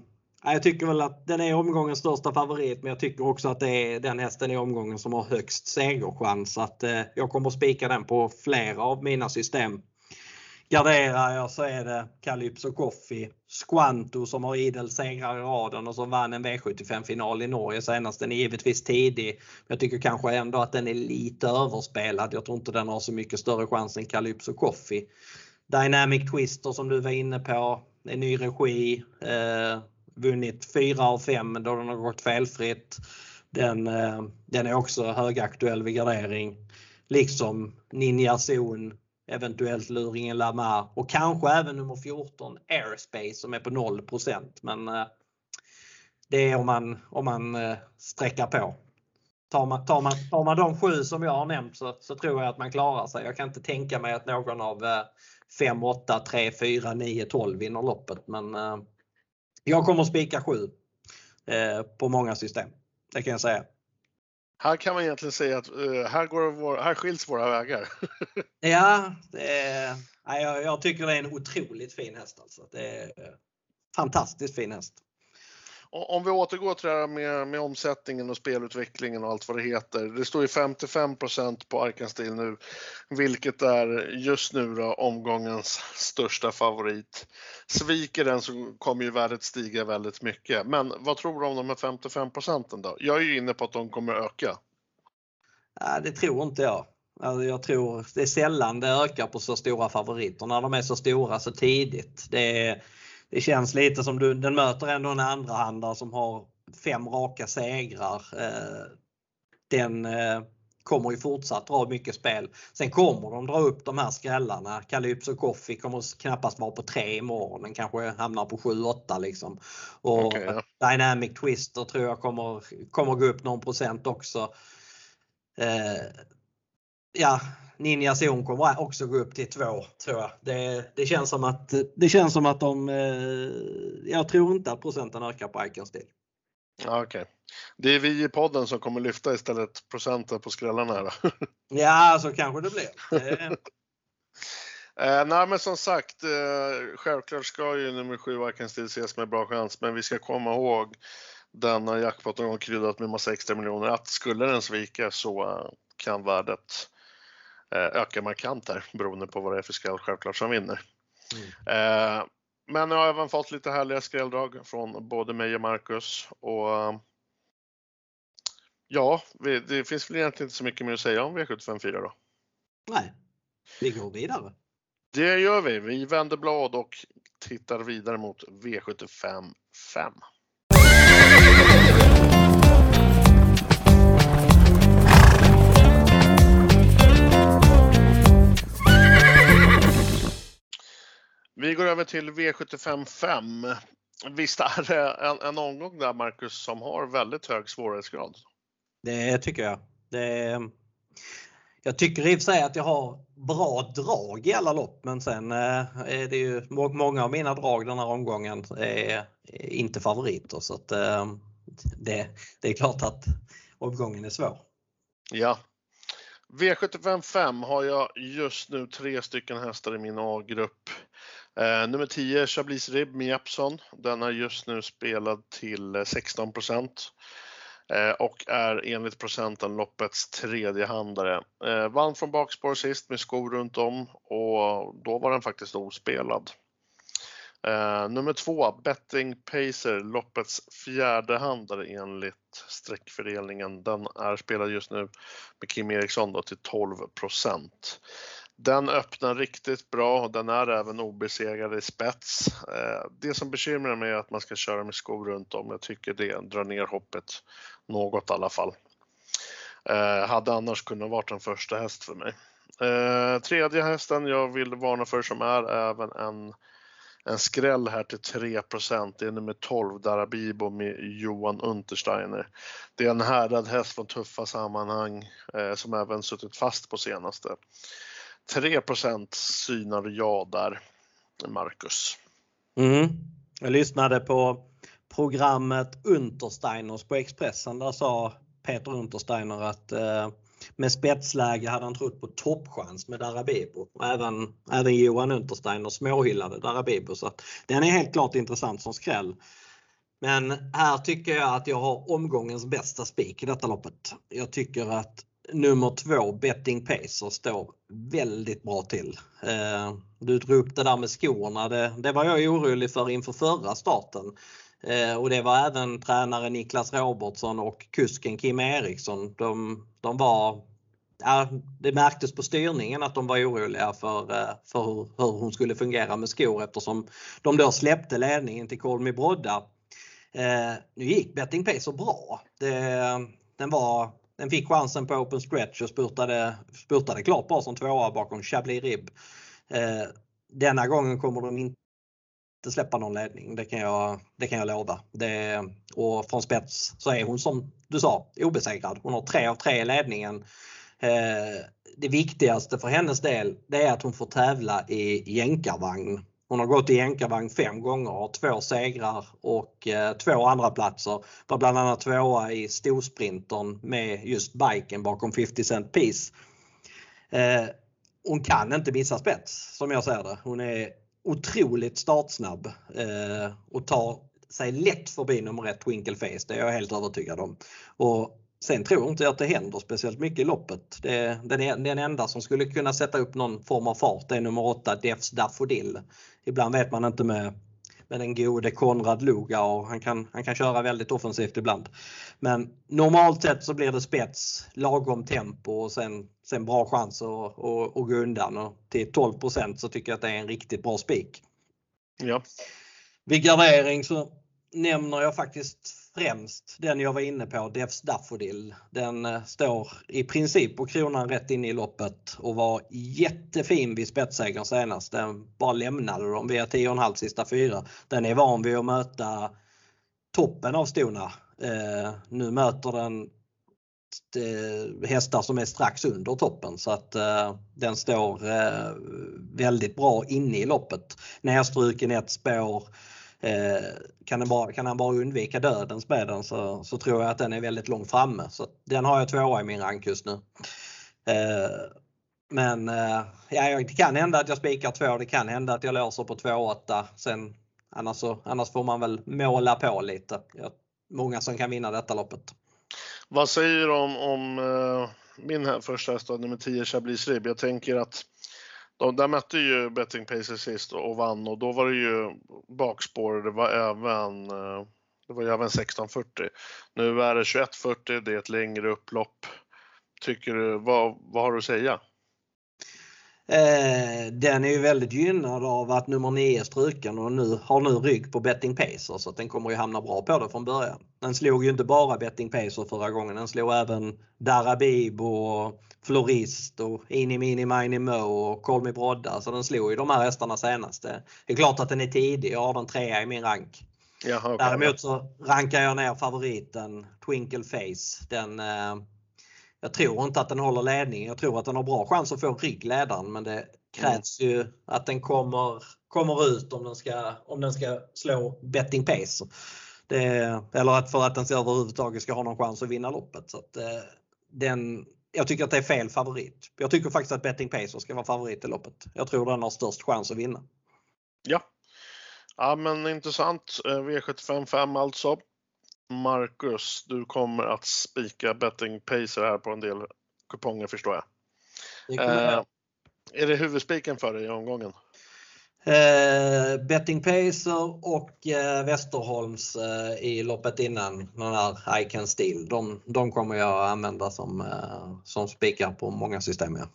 jag tycker väl att den är omgångens största favorit men jag tycker också att det är den hästen i omgången som har högst segerchans. Att, eh, jag kommer att spika den på flera av mina system. Garderar jag så är det Calypso Coffee, Squanto som har idel segrar i raden och som vann en V75-final i Norge senast. Den är givetvis tidig. Jag tycker kanske ändå att den är lite överspelad. Jag tror inte den har så mycket större chans än Calypso Coffee. Dynamic Twister som du var inne på, en ny regi. Eh, Vunnit fyra av fem då den har gått felfritt. Den, eh, den är också högaktuell vid gardering. Liksom Ninja Zon, eventuellt Luringen Lamar och kanske även nummer 14 Airspace som är på 0% men eh, det är om man, om man eh, sträcker på. Tar man, tar, man, tar man de sju som jag har nämnt så, så tror jag att man klarar sig. Jag kan inte tänka mig att någon av 5, 8, 3, 4, 9, 12 vinner loppet men jag kommer spika 7 på många system. Det kan jag säga. Här kan man egentligen säga att uh, här, går vår, här skiljs våra vägar. ja, är, jag, jag, tycker det är en otroligt fin häst. Alltså. Det är fantastiskt fin häst. Om vi återgår till det här med, med omsättningen och spelutvecklingen och allt vad det heter. Det står ju 55% på Arkanstil nu, vilket är just nu då omgångens största favorit. Sviker den så kommer ju värdet stiga väldigt mycket. Men vad tror du om de här 55 procenten då? Jag är ju inne på att de kommer öka. Nej, det tror inte jag. Alltså jag tror det är sällan det ökar på så stora favoriter när de är så stora så tidigt. Det är, det känns lite som du, den möter ändå en andrahandare som har fem raka segrar. Eh, den eh, kommer ju fortsatt dra mycket spel. Sen kommer de dra upp de här skrällarna. Calypso Coffee kommer knappast vara på 3 imorgon. Den kanske hamnar på 7-8 liksom. Och okay, ja. Dynamic Twister tror jag kommer, kommer gå upp någon procent också. Eh, ja, Ninja Zon kommer också gå upp till 2 tror jag. Det, det, känns som att, det känns som att de, eh, jag tror inte att procenten ökar på Icon Steel. Okej. Okay. Det är vi i podden som kommer lyfta istället procenten på skrällarna här. ja, så kanske det blir. Eh, nej men som sagt, eh, självklart ska ju nummer 7 Icon Steel ses med bra chans, men vi ska komma ihåg denna jackpotten har kryddat med massa extra miljoner att skulle den svika så uh, kan värdet Eh, ökar markant här beroende på vad det är för skräll självklart som vinner. Mm. Eh, men jag har även fått lite härliga skrälldrag från både mig och Marcus och ja, det finns väl egentligen inte så mycket mer att säga om V754 då. Nej, vi går vidare. Det gör vi. Vi vänder blad och tittar vidare mot V75 5. Vi går över till V75 5. Visst är det en, en omgång där Marcus som har väldigt hög svårighetsgrad? Det tycker jag. Det, jag tycker i och för sig att jag har bra drag i alla lopp men sen eh, är det ju många av mina drag den här omgången är inte favoriter så att eh, det, det är klart att omgången är svår. Ja. V75 5 har jag just nu tre stycken hästar i min A-grupp. Eh, nummer 10, Chablis Rib med Jeppson. Den är just nu spelad till eh, 16 eh, och är enligt procenten loppets tredje handare. Eh, vann från bakspår sist med skor runt om och då var den faktiskt ospelad. Eh, nummer 2 Betting Pacer, loppets fjärde handare enligt streckfördelningen. Den är spelad just nu med Kim Eriksson då till 12 den öppnar riktigt bra och den är även obesegrad i spets. Eh, det som bekymrar mig är att man ska köra med skor runt om. Jag tycker det drar ner hoppet något i alla fall. Eh, hade annars kunnat vara en första häst för mig. Eh, tredje hästen jag vill varna för som är även en, en skräll här till 3 det är nummer 12 Darabibo med Johan Untersteiner. Det är en härdad häst från tuffa sammanhang eh, som även suttit fast på senaste. 3 synar jag där, Marcus. Mm. Jag lyssnade på programmet Untersteiners på Expressen. Där sa Peter Untersteiner att eh, med spetsläge hade han trott på toppchans med Darabibo. Och även, även Johan Untersteiner småhyllade Darabibo. Så att den är helt klart intressant som skräll. Men här tycker jag att jag har omgångens bästa spik i detta loppet. Jag tycker att nummer två, Betting Pacer, står väldigt bra till. Eh, du drog upp det där med skorna. Det, det var jag orolig för inför förra starten. Eh, och det var även tränare Niklas Robertsson och kusken Kim Eriksson. De, de var, ja, det märktes på styrningen att de var oroliga för, eh, för hur, hur hon skulle fungera med skor eftersom de då släppte ledningen till Kolmi Brodda Eh, nu gick Betting Pacer bra. Det, den, var, den fick chansen på open stretch och spurtade, spurtade klart bra som tvåa bakom Chablis Rib. Eh, denna gången kommer de inte släppa någon ledning, det kan jag, det kan jag lova. Det, och från spets så är hon som du sa obesegrad. Hon har tre av tre i ledningen. Eh, det viktigaste för hennes del det är att hon får tävla i jänkarvagn. Hon har gått i enkavagn fem gånger, har två segrar och eh, två andra platser. Var bland annat tvåa i storsprinten med just biken bakom 50 Cent Piece. Eh, hon kan inte missa spets som jag ser det. Hon är otroligt startsnabb eh, och tar sig lätt förbi nummer ett Twinkle Face. Det är jag helt övertygad om. Och Sen tror jag inte att det händer speciellt mycket i loppet. Det, den, den enda som skulle kunna sätta upp någon form av fart är nummer 8 Defs Daffodil. Ibland vet man inte med, med den gode Konrad Luga och han kan, han kan köra väldigt offensivt ibland. Men normalt sett så blir det spets, lagom tempo och sen, sen bra chans att, att, att gå undan. Och till 12% så tycker jag att det är en riktigt bra spik. Ja. Vid gardering så nämner jag faktiskt främst den jag var inne på, Devs Daffodil. Den eh, står i princip på kronan rätt in i loppet och var jättefin vid spetssegern senast. Den bara lämnade dem via 10,5 sista fyra. Den är van vid att möta toppen av stona. Eh, nu möter den eh, hästar som är strax under toppen så att eh, den står eh, väldigt bra inne i loppet. Nerstruken ett spår Eh, Eh, kan, bara, kan, han bara undvika dödens med den så, så, tror jag att den är väldigt långt framme. Så den har jag tvåa i min rank just nu. Eh, men eh, ja, det kan hända att jag spikar två, det kan hända att jag låser på 2,8. Sen annars, så, annars får man väl måla på lite. Jag, många som kan vinna detta loppet. Vad säger du om, om min här första häst, nummer 10 Chablis Rib? Jag tänker att de, där mötte ju Betting Pacer sist och vann och då var det ju bakspår. Det var även, eh, det var ju även 1640. Nu är det 2140, det är ett längre upplopp. Tycker du, vad, vad har du att säga? Eh, den är ju väldigt gynnad av att nummer 9 är struken och nu har nu rygg på Betting Pacer så den kommer ju hamna bra på det från början. Den slog ju inte bara Betting Pacer förra gången, den slog även Darabib och Florist och Ini Mini Mini Mo och Call Me Brodda. Så den slog ju de här hästarna senast. Det är klart att den är tidig, jag har den trea i min rank. Jaha, okay. Däremot så rankar jag ner favoriten Twinkle Face. Den, eh, jag tror inte att den håller ledningen. Jag tror att den har bra chans att få ryggledaren men det krävs mm. ju att den kommer, kommer ut om den ska, om den ska slå betting pace. Det, eller att för att den överhuvudtaget ska ha någon chans att vinna loppet. Så att, eh, den, jag tycker att det är fel favorit. Jag tycker faktiskt att betting pacer ska vara favorit i loppet. Jag tror den har störst chans att vinna. Ja, ja men intressant. Eh, V75 5 alltså. Marcus, du kommer att spika betting pacer här på en del kuponger förstår jag. Det eh, är det huvudspiken för dig i omgången? Eh, betting Pacer och eh, Westerholms eh, i loppet innan, den här I Can Still. De, de kommer jag använda som, eh, som spikar på många system. Ja.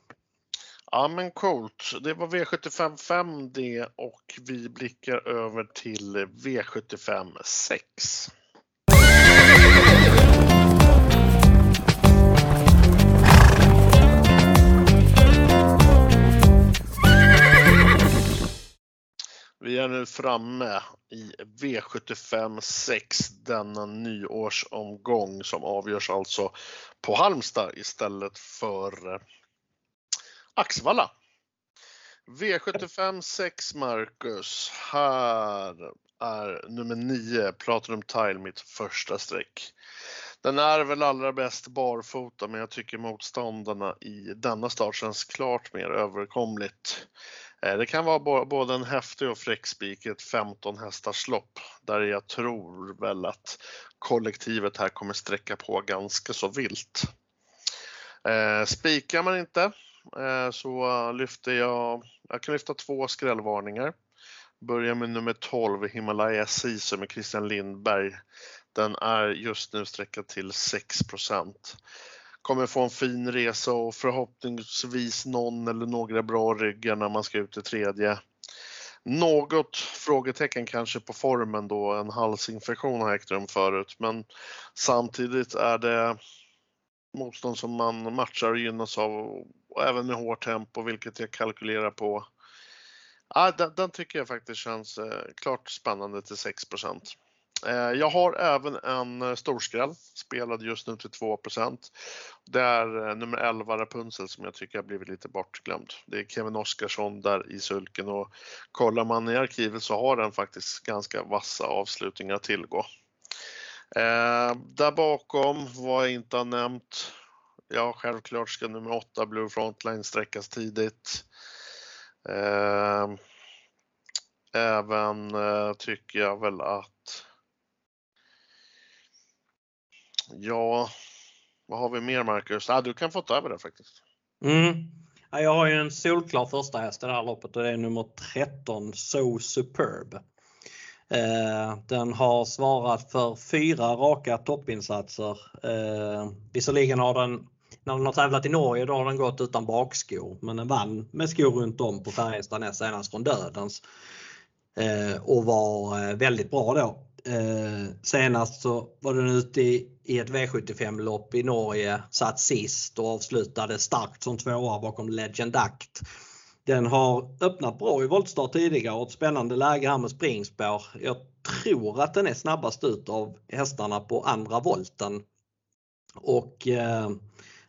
ja men coolt. Det var V75 5 det och vi blickar över till V75 6. Vi är nu framme i V75 6, denna nyårsomgång som avgörs alltså på Halmstad istället för Axvalla. V75 6 Marcus. Här är nummer 9 Platinum Tile mitt första streck. Den är väl allra bäst barfota men jag tycker motståndarna i denna start känns klart mer överkomligt. Eh, det kan vara både en häftig och fräck spik i ett 15 hästars lopp där jag tror väl att kollektivet här kommer sträcka på ganska så vilt. Eh, spikar man inte eh, så lyfter jag, jag kan lyfta två skrällvarningar. Börjar med nummer 12, Himalaya Sisu med Christian Lindberg. Den är just nu sträckad till 6 kommer få en fin resa och förhoppningsvis någon eller några bra ryggar när man ska ut i tredje. Något frågetecken kanske på formen då en halsinfektion har ägt rum förut, men samtidigt är det motstånd som man matchar och gynnas av och även med hårt tempo, vilket jag kalkylerar på. Ja, den, den tycker jag faktiskt känns eh, klart spännande till 6 Eh, Eh, jag har även en eh, storskräll, spelad just nu till 2 Det är eh, nummer 11 Rapunzel som jag tycker har blivit lite bortglömd. Det är Kevin Oskarsson där i sulken och kollar man i arkivet så har den faktiskt ganska vassa avslutningar att tillgå. där bakom, vad jag inte har nämnt, ja självklart ska nummer 8 Blue Frontline sträckas tidigt. även tycker jag väl att Ja, vad har vi mer Marcus? Ah, du kan få ta över det faktiskt. Mm. Ja, jag har ju en solklar första häst i det här loppet och det är nummer 13 So Superb. Eh, den har svarat för fyra raka toppinsatser. Eh, visserligen har den, när den har tävlat i Norge, då har den gått utan bakskor. Men den vann med skor runt om på Färjestad näst senast från Dödens. Eh, och var eh, väldigt bra då. Eh, senast så var den ute i, i ett V75-lopp i Norge, satt sist och avslutade starkt som tvåa bakom Legend Act. Den har öppnat bra i voltstart tidigare och ett spännande läge här med springspår. Jag tror att den är snabbast ut av hästarna på andra volten. Och eh,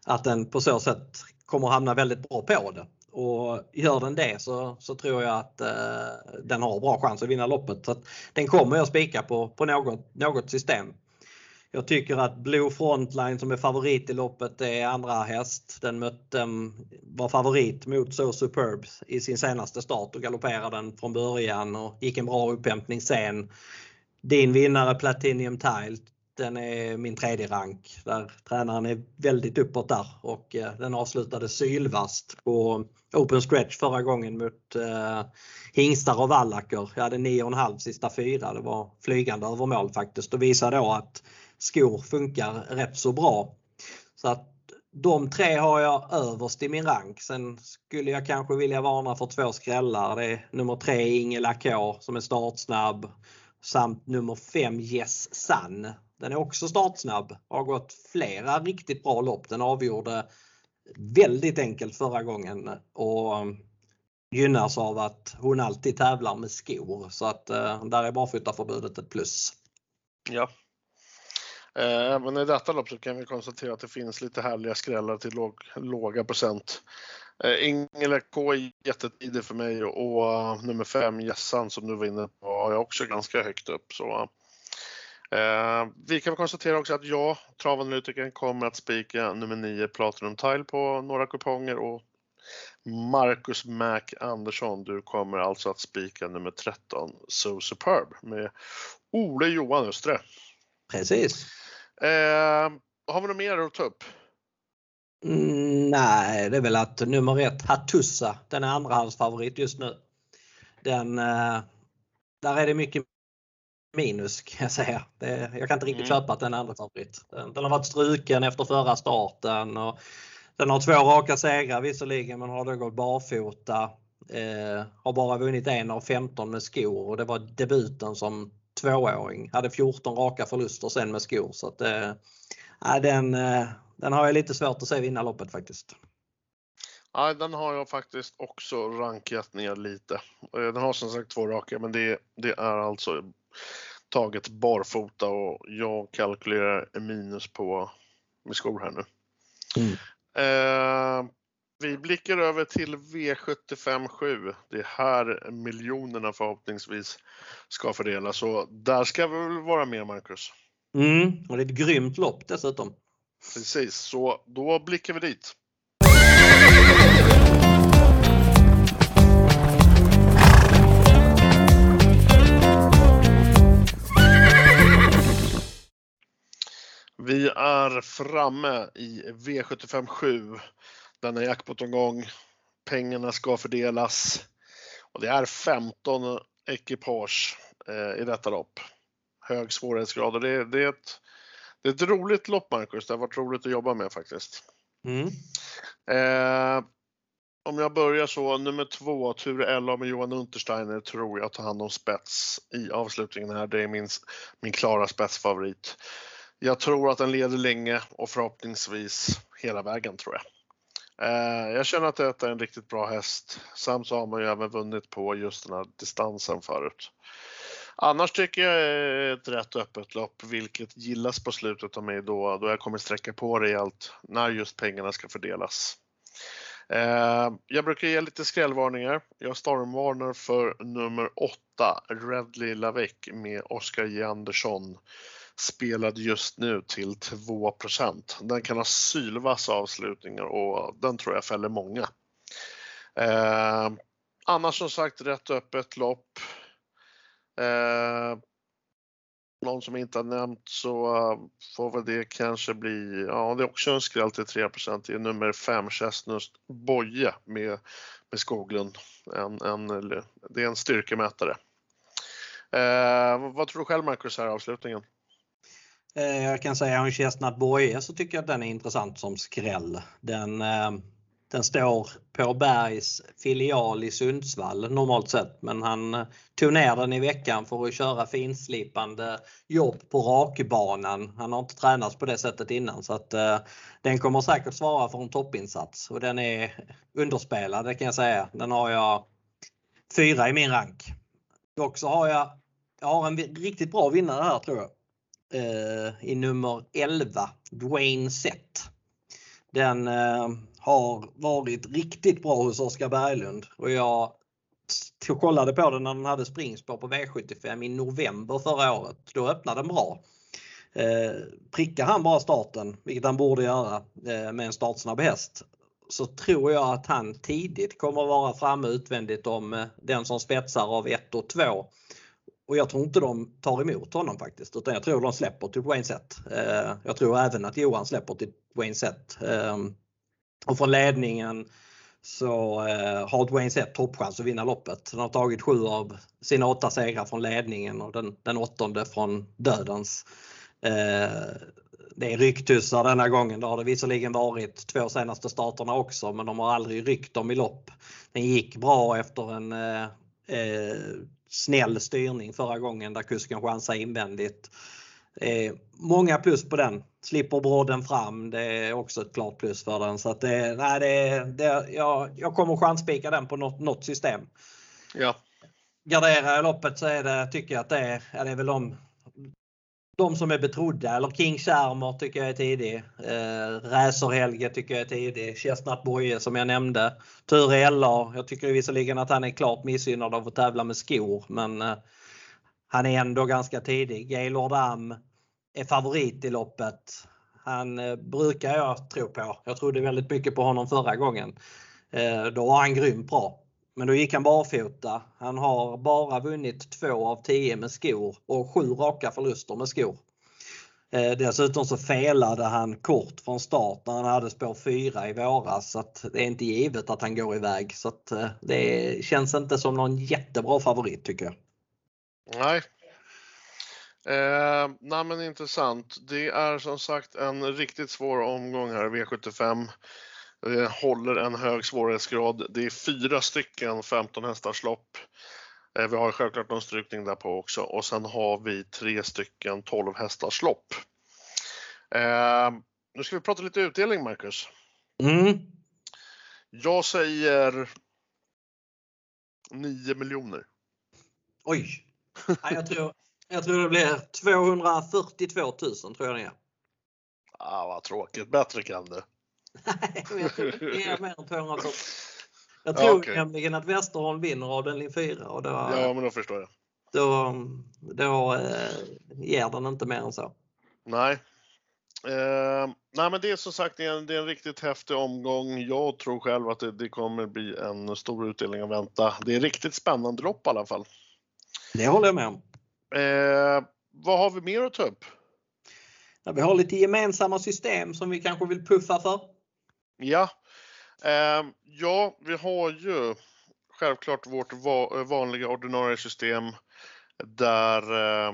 att den på så sätt kommer hamna väldigt bra på det. Och gör den det så, så tror jag att eh, den har bra chans att vinna loppet. Så den kommer jag spika på, på något, något system. Jag tycker att Blue Frontline som är favorit i loppet är andra häst. Den mötte, mm, var favorit mot So Superb i sin senaste start och galopperade den från början och gick en bra upphämtning sen. Din vinnare Platinum Tile den är min tredje rank. Där tränaren är väldigt uppåt där och eh, den avslutade sylvast på open stretch förra gången mot eh, hingstar och vallacker. Jag hade 9,5 sista fyra. Det var flygande över mål faktiskt och visar då att skor funkar rätt så bra. Så att de tre har jag överst i min rank. Sen skulle jag kanske vilja varna för två skrällar. Det är nummer tre Ingela K som är startsnabb samt nummer 5 Yes Sun den är också startsnabb. Har gått flera riktigt bra lopp. Den avgjorde väldigt enkelt förra gången och um, gynnas av att hon alltid tävlar med skor. Så att uh, där är barfotaförbudet ett plus. Ja. Eh, även i detta lopp så kan vi konstatera att det finns lite härliga skrällar till låg, låga procent. Eh, Ingela K är jättetidig för mig och uh, nummer 5 Jessan som du var inne på har jag också ganska högt upp. Så uh, Eh, vi kan konstatera också att jag, travanalytikern, kommer att spika nummer 9 Platinum Tile på några kuponger och Marcus Mac Andersson, du kommer alltså att spika nummer 13 So Superb med Ole Johan Östre. Precis. Eh, har vi något mer att ta upp? Mm, nej, det är väl att nummer ett Hattussa, den är andrahandsfavorit just nu. Den, eh, där är det mycket minus kan jag säga. Det, jag kan inte riktigt mm. köpa att den är andra favorit. Den, den, har varit struken efter förra starten. Och den har två raka segrar visserligen men har då gått barfota. Eh, har bara vunnit en av 15 med skor och det var debuten som tvååring. Hade 14 raka förluster sen med skor. Så att, eh, den, eh, den har jag lite svårt att se vinna loppet faktiskt. Ja, den har jag faktiskt också rankat ner lite. Eh, den har som sagt två raka men det, det är alltså taget barfota och jag kalkylerar minus på med skor här nu. Mm. Eh, vi blickar över till V75 7. Det är här miljonerna förhoppningsvis ska fördelas så där ska vi väl vara med Marcus? Mm, och det är ett grymt lopp dessutom. Precis, så då blickar vi dit. Vi är framme i V75 7. Denna jackpot-omgång. Pengarna ska fördelas och det är 15 ekipage eh, i detta lopp. Hög svårighetsgrad och det, det, är ett, det är ett roligt lopp Marcus. Det har varit roligt att jobba med faktiskt. Mm. Eh, om jag börjar så, nummer två, Ture Ella med Johan Untersteiner tror jag tar hand om spets i avslutningen här. Det är min, min klara spetsfavorit. Jag tror att den leder länge och förhoppningsvis hela vägen tror jag. Eh, jag känner att detta är en riktigt bra häst. Samt så har man ju även vunnit på just den här distansen förut. Annars tycker jag är ett rätt öppet lopp, vilket gillas på slutet av mig då, då jag kommer sträcka på rejält när just pengarna ska fördelas. Eh, jag brukar ge lite skrällvarningar. Jag stormvarnar för nummer 8, Redley Lavec med Oskar J Andersson. Spelad just nu till 2% Den kan ha sylvassa avslutningar och den tror jag fäller många. Eh, annars som sagt rätt öppet lopp. Eh, någon som inte har nämnt så får väl det kanske bli, ja det är också en skräll till 3 Det är nummer 5 Chestnut Boje med, med Skoglund. En, en, det är en styrkemätare. Eh, vad tror du själv Marcus här avslutningen? Eh, jag kan säga om Chestnut Boye så tycker jag att den är intressant som skräll. Den eh, den står på Bergs filial i Sundsvall normalt sett men han eh, tog ner den i veckan för att köra finslipande jobb på rakbanan. Han har inte tränats på det sättet innan så att den kommer säkert svara för en toppinsats och den är underspelad det kan jag säga. Den har jag fyra i min rank. Dock så har jag, jag har en riktigt bra vinnare här tror jag. Eh, I nummer 11, Dwayne Sett. Den eh, har varit riktigt bra hos Oskar Berglund och jag kollade på den när den hade springspår på V75 i november förra året. Då öppnade den bra. Eh, prickar han bara starten, vilket han borde göra eh, med en startsnabb häst, så tror jag att han tidigt kommer att vara framme utvändigt om eh, den som spetsar av 1 och 2. Och jag tror inte de tar emot honom faktiskt utan jag tror de släpper till Wayne Sett. Eh, jag tror även att Johan släpper till Wayne Sett. Ehm, och från ledningen så eh, har Wayne sett toppchans att vinna loppet. Han har tagit sju av sina åtta segrar från ledningen och den, den åttonde från dödens. Eh, det är rycktussar denna gången. Det har det visserligen varit två senaste starterna också men de har aldrig ryckt dem i lopp. Den gick bra efter en eh snäll styrning förra gången där kusken chansade invändigt. Eh, många plus på den. Slipper brodden fram, det är också ett klart plus för den. Så att det, nej, det, det, jag, jag kommer chanspika den på något, något system. Ja. Garderar jag loppet så är det, tycker jag att det är, ja, det är väl de, de som är betrodda. Eller King Charmer tycker jag är tidig. Eh, Räser-Helge tycker jag är tidig. Chestnut Boye som jag nämnde. Ture Eller, jag tycker visserligen att han är klart missgynnad av att tävla med skor men eh, han är ändå ganska tidig. Gaylord Am är favorit i loppet. Han eh, brukar jag tro på. Jag trodde väldigt mycket på honom förra gången. Eh, då var han grymt bra. Men då gick han barfota. Han har bara vunnit två av tio med skor och sju raka förluster med skor. Eh, dessutom så felade han kort från start när han hade spår 4 i våras så att det är inte givet att han går iväg. Så att eh, det känns inte som någon jättebra favorit tycker jag. Nej. Eh, nej men intressant. Det är som sagt en riktigt svår omgång här, V75. Det håller en hög svårighetsgrad. Det är fyra stycken 15 hästars lopp. Eh, vi har självklart någon strykning där på också och sen har vi tre stycken 12 hästars lopp. Eh, nu ska vi prata lite utdelning, Marcus. Mm. Jag säger 9 miljoner. Oj! jag, tror, jag tror det blir 242 000 tror jag det är. Ah, vad tråkigt. Bättre kan du. Nej, jag tror det är mer än 240. Jag tror okay. nämligen att Västerholm vinner avdelning 4. Och då, ja, men då förstår jag. Då, då eh, ger den inte mer än så. Nej. Eh, nej men det är som sagt det är, en, det är en riktigt häftig omgång. Jag tror själv att det, det kommer bli en stor utdelning att vänta. Det är riktigt spännande lopp i alla fall. Det håller jag med om. Eh, vad har vi mer att ta upp? Ja, vi har lite gemensamma system som vi kanske vill puffa för. Ja, eh, ja vi har ju självklart vårt va eh, vanliga ordinarie system där eh,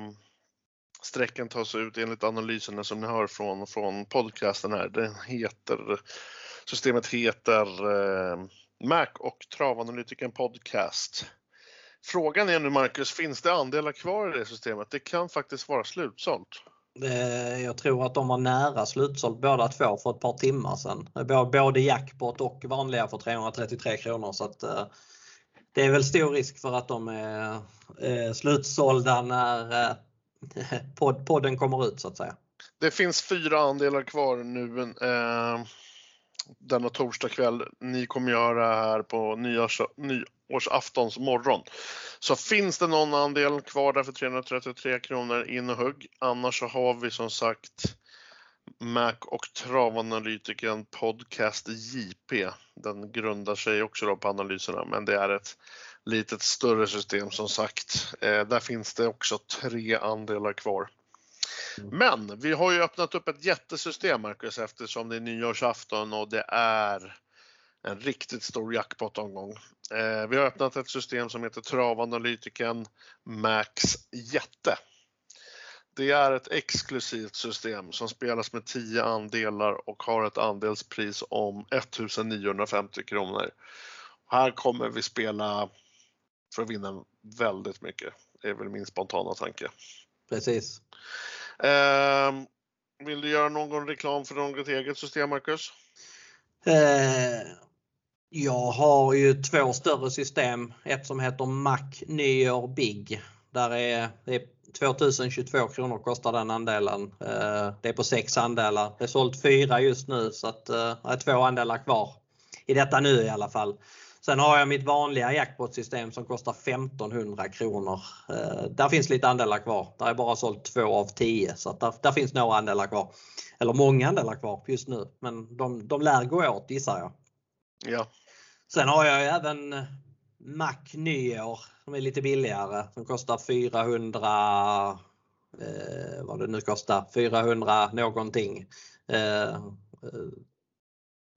strecken tas ut enligt analyserna som ni hör från, från podcasten här. Den heter, systemet heter eh, Mac och Travanalytiken Podcast. Frågan är nu Marcus, finns det andelar kvar i det systemet? Det kan faktiskt vara slutsålt. Eh, jag tror att de var nära slutsålt båda två för ett par timmar sedan. Både jackpot och vanliga för 333 kronor. Så att, eh, det är väl stor risk för att de är slutsålda när podden kommer ut så att säga. Det finns fyra andelar kvar nu eh, denna torsdag kväll. Ni kommer göra här på nyårs, nyårsaftons morgon. Så finns det någon andel kvar där för 333 kronor, in och hugg. Annars så har vi som sagt Mac och travanalytikern Podcast JP. Den grundar sig också då på analyserna, men det är ett litet större system som sagt. Eh, där finns det också tre andelar kvar. Mm. Men vi har ju öppnat upp ett jättesystem Marcus eftersom det är nyårsafton och det är en riktigt stor jackpot-omgång. Eh, vi har öppnat ett system som heter Travanalytiken Max Jätte. Det är ett exklusivt system som spelas med 10 andelar och har ett andelspris om 1950 kronor. Här kommer vi spela för att vinna väldigt mycket. Det är väl min spontana tanke. Precis. Eh, vill du göra någon reklam för något eget system, Marcus? Eh, jag har ju två större system. Ett som heter Mac Nyår Big. Där är, det är 2022 kronor kostar den andelen. Eh, det är på sex andelar. Det är sålt fyra just nu så att eh, det är två andelar kvar. I detta nu i alla fall. Sen har jag mitt vanliga jackpot-system som kostar 1500 kronor. Eh, där finns lite andelar kvar. Där är bara sålt två av 10 så där, där, finns några andelar kvar. Eller många andelar kvar just nu men de, de lär gå åt gissar jag. Ja. Sen har jag även Mac Nyår som är lite billigare som kostar 400 eh, vad det nu kostar, 400 någonting. Eh, eh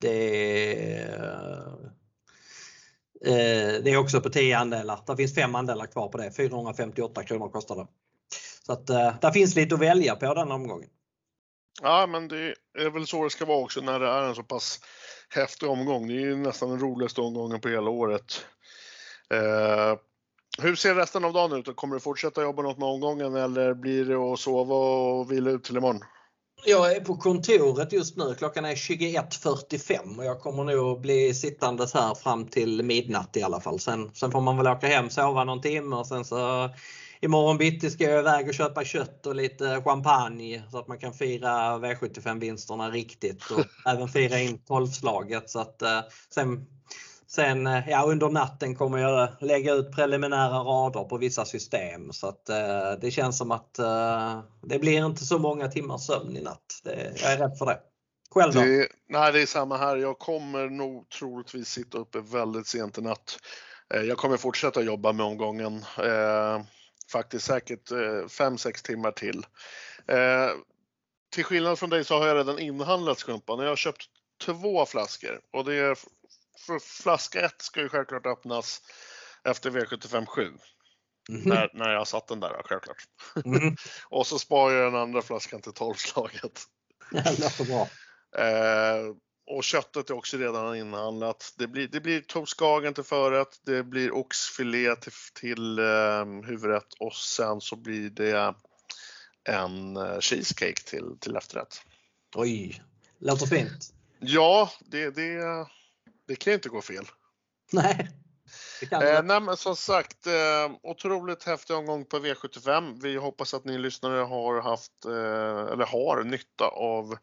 det Eh, det är också på 10 andelar. Det finns 5 andelar kvar på det. 458 kronor kostar det. Så att eh, där finns lite att välja på den omgången. Ja, men det är väl så det ska vara också när det är en så pass häftig omgång. Det är ju nästan den roligaste omgången på hela året. Eh, hur ser resten av dagen ut? Kommer du fortsätta jobba något med omgången eller blir det att sova och vila ut till imorgon? Jag är på kontoret just nu. Klockan är 21.45 och jag kommer nog bli sittandes här fram till midnatt i alla fall. Sen, sen får man väl åka hem, sova någon timme och sen så imorgon bitti ska jag iväg och köpa kött och lite champagne så att man kan fira V75-vinsterna riktigt och även fira in tolvslaget. Så att, eh, sen Sen eh, ja, under natten kommer jag lägga ut preliminära rader på vissa system så att eh, det känns som att eh, det blir inte så många timmars sömn i natt. Det, jag är rädd för det. Själv då? Det, nej, det är samma här. Jag kommer nog troligtvis sitta uppe väldigt sent i natt. Eh, jag kommer fortsätta jobba med omgången. Eh, faktiskt säkert 5-6 eh, timmar till. Eh, till skillnad från dig så har jag redan inhandlat skumpan. Jag har köpt två flaskor och det är för flaska 1 ska ju självklart öppnas efter V75 7. Mm. När, när jag satt den där självklart. Mm. och så sparar jag den andra flaskan till 12-slaget. bra. Eh, och köttet är också redan inhandlat. Det blir, det blir toastskagen till förrätt, det blir oxfilé till, till eh, huvudrätt och sen så blir det en eh, cheesecake till, till efterrätt. Oj, låter fint. Ja, det, det, det kan inte gå fel. Nej. Eh, nej men som sagt, eh, otroligt häftig omgång på V75. Vi hoppas att ni lyssnare har haft, eh, eller har nytta av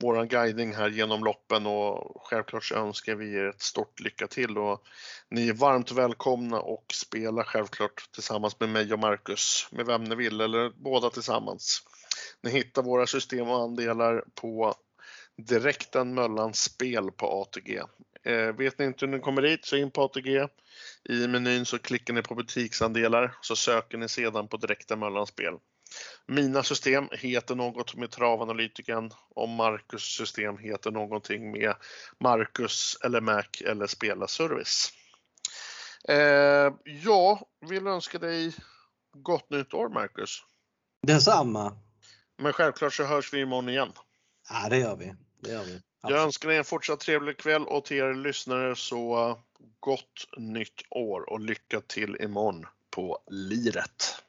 våran guidning här genom loppen och självklart så önskar vi er ett stort lycka till och ni är varmt välkomna och spela självklart tillsammans med mig och Marcus, med vem ni vill eller båda tillsammans. Ni hittar våra system och andelar på direkten mellan spel på ATG. Eh, vet ni inte hur ni kommer dit så in på ATG. I menyn så klickar ni på butiksandelar så söker ni sedan på direkta mellanspel. Mina system heter något med travanalytiken och Marcus system heter någonting med Marcus eller Mac eller Spelarservice. Eh, jag vill önska dig gott nytt år Marcus. Detsamma. Men självklart så hörs vi imorgon igen. Ja det gör vi. Jag önskar dig en fortsatt trevlig kväll och till er lyssnare så eh, gott nytt år och lycka till imorgon på liret.